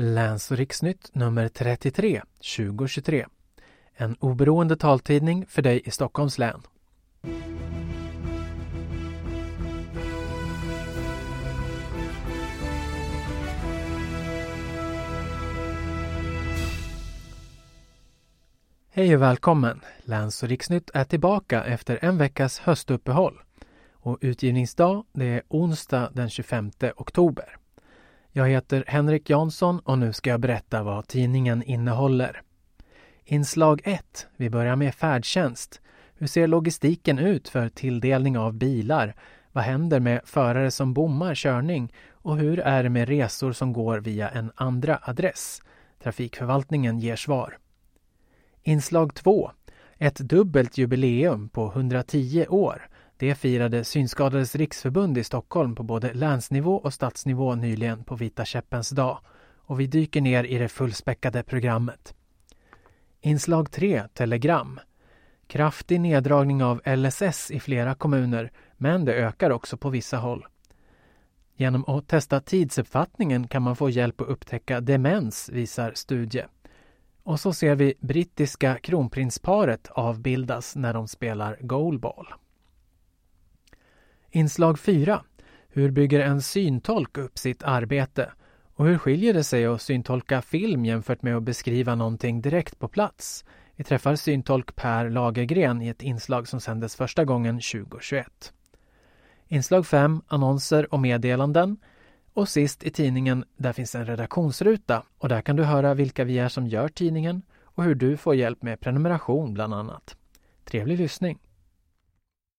Läns och riksnytt nummer 33 2023. En oberoende taltidning för dig i Stockholms län. Hej och välkommen! Läns och riksnytt är tillbaka efter en veckas höstuppehåll. Och utgivningsdag det är onsdag den 25 oktober. Jag heter Henrik Jansson och nu ska jag berätta vad tidningen innehåller. Inslag 1. Vi börjar med färdtjänst. Hur ser logistiken ut för tilldelning av bilar? Vad händer med förare som bommar körning? Och hur är det med resor som går via en andra adress? Trafikförvaltningen ger svar. Inslag 2. Ett dubbelt jubileum på 110 år. Det firade Synskadades riksförbund i Stockholm på både länsnivå och stadsnivå nyligen på Vita käppens dag. Och vi dyker ner i det fullspäckade programmet. Inslag 3, Telegram. Kraftig neddragning av LSS i flera kommuner, men det ökar också på vissa håll. Genom att testa tidsuppfattningen kan man få hjälp att upptäcka demens, visar studie. Och så ser vi brittiska kronprinsparet avbildas när de spelar goalball. Inslag 4. Hur bygger en syntolk upp sitt arbete? Och hur skiljer det sig att syntolka film jämfört med att beskriva någonting direkt på plats? Vi träffar syntolk Per Lagergren i ett inslag som sändes första gången 2021. Inslag 5. Annonser och meddelanden. Och sist i tidningen, där finns en redaktionsruta och där kan du höra vilka vi är som gör tidningen och hur du får hjälp med prenumeration bland annat. Trevlig lyssning!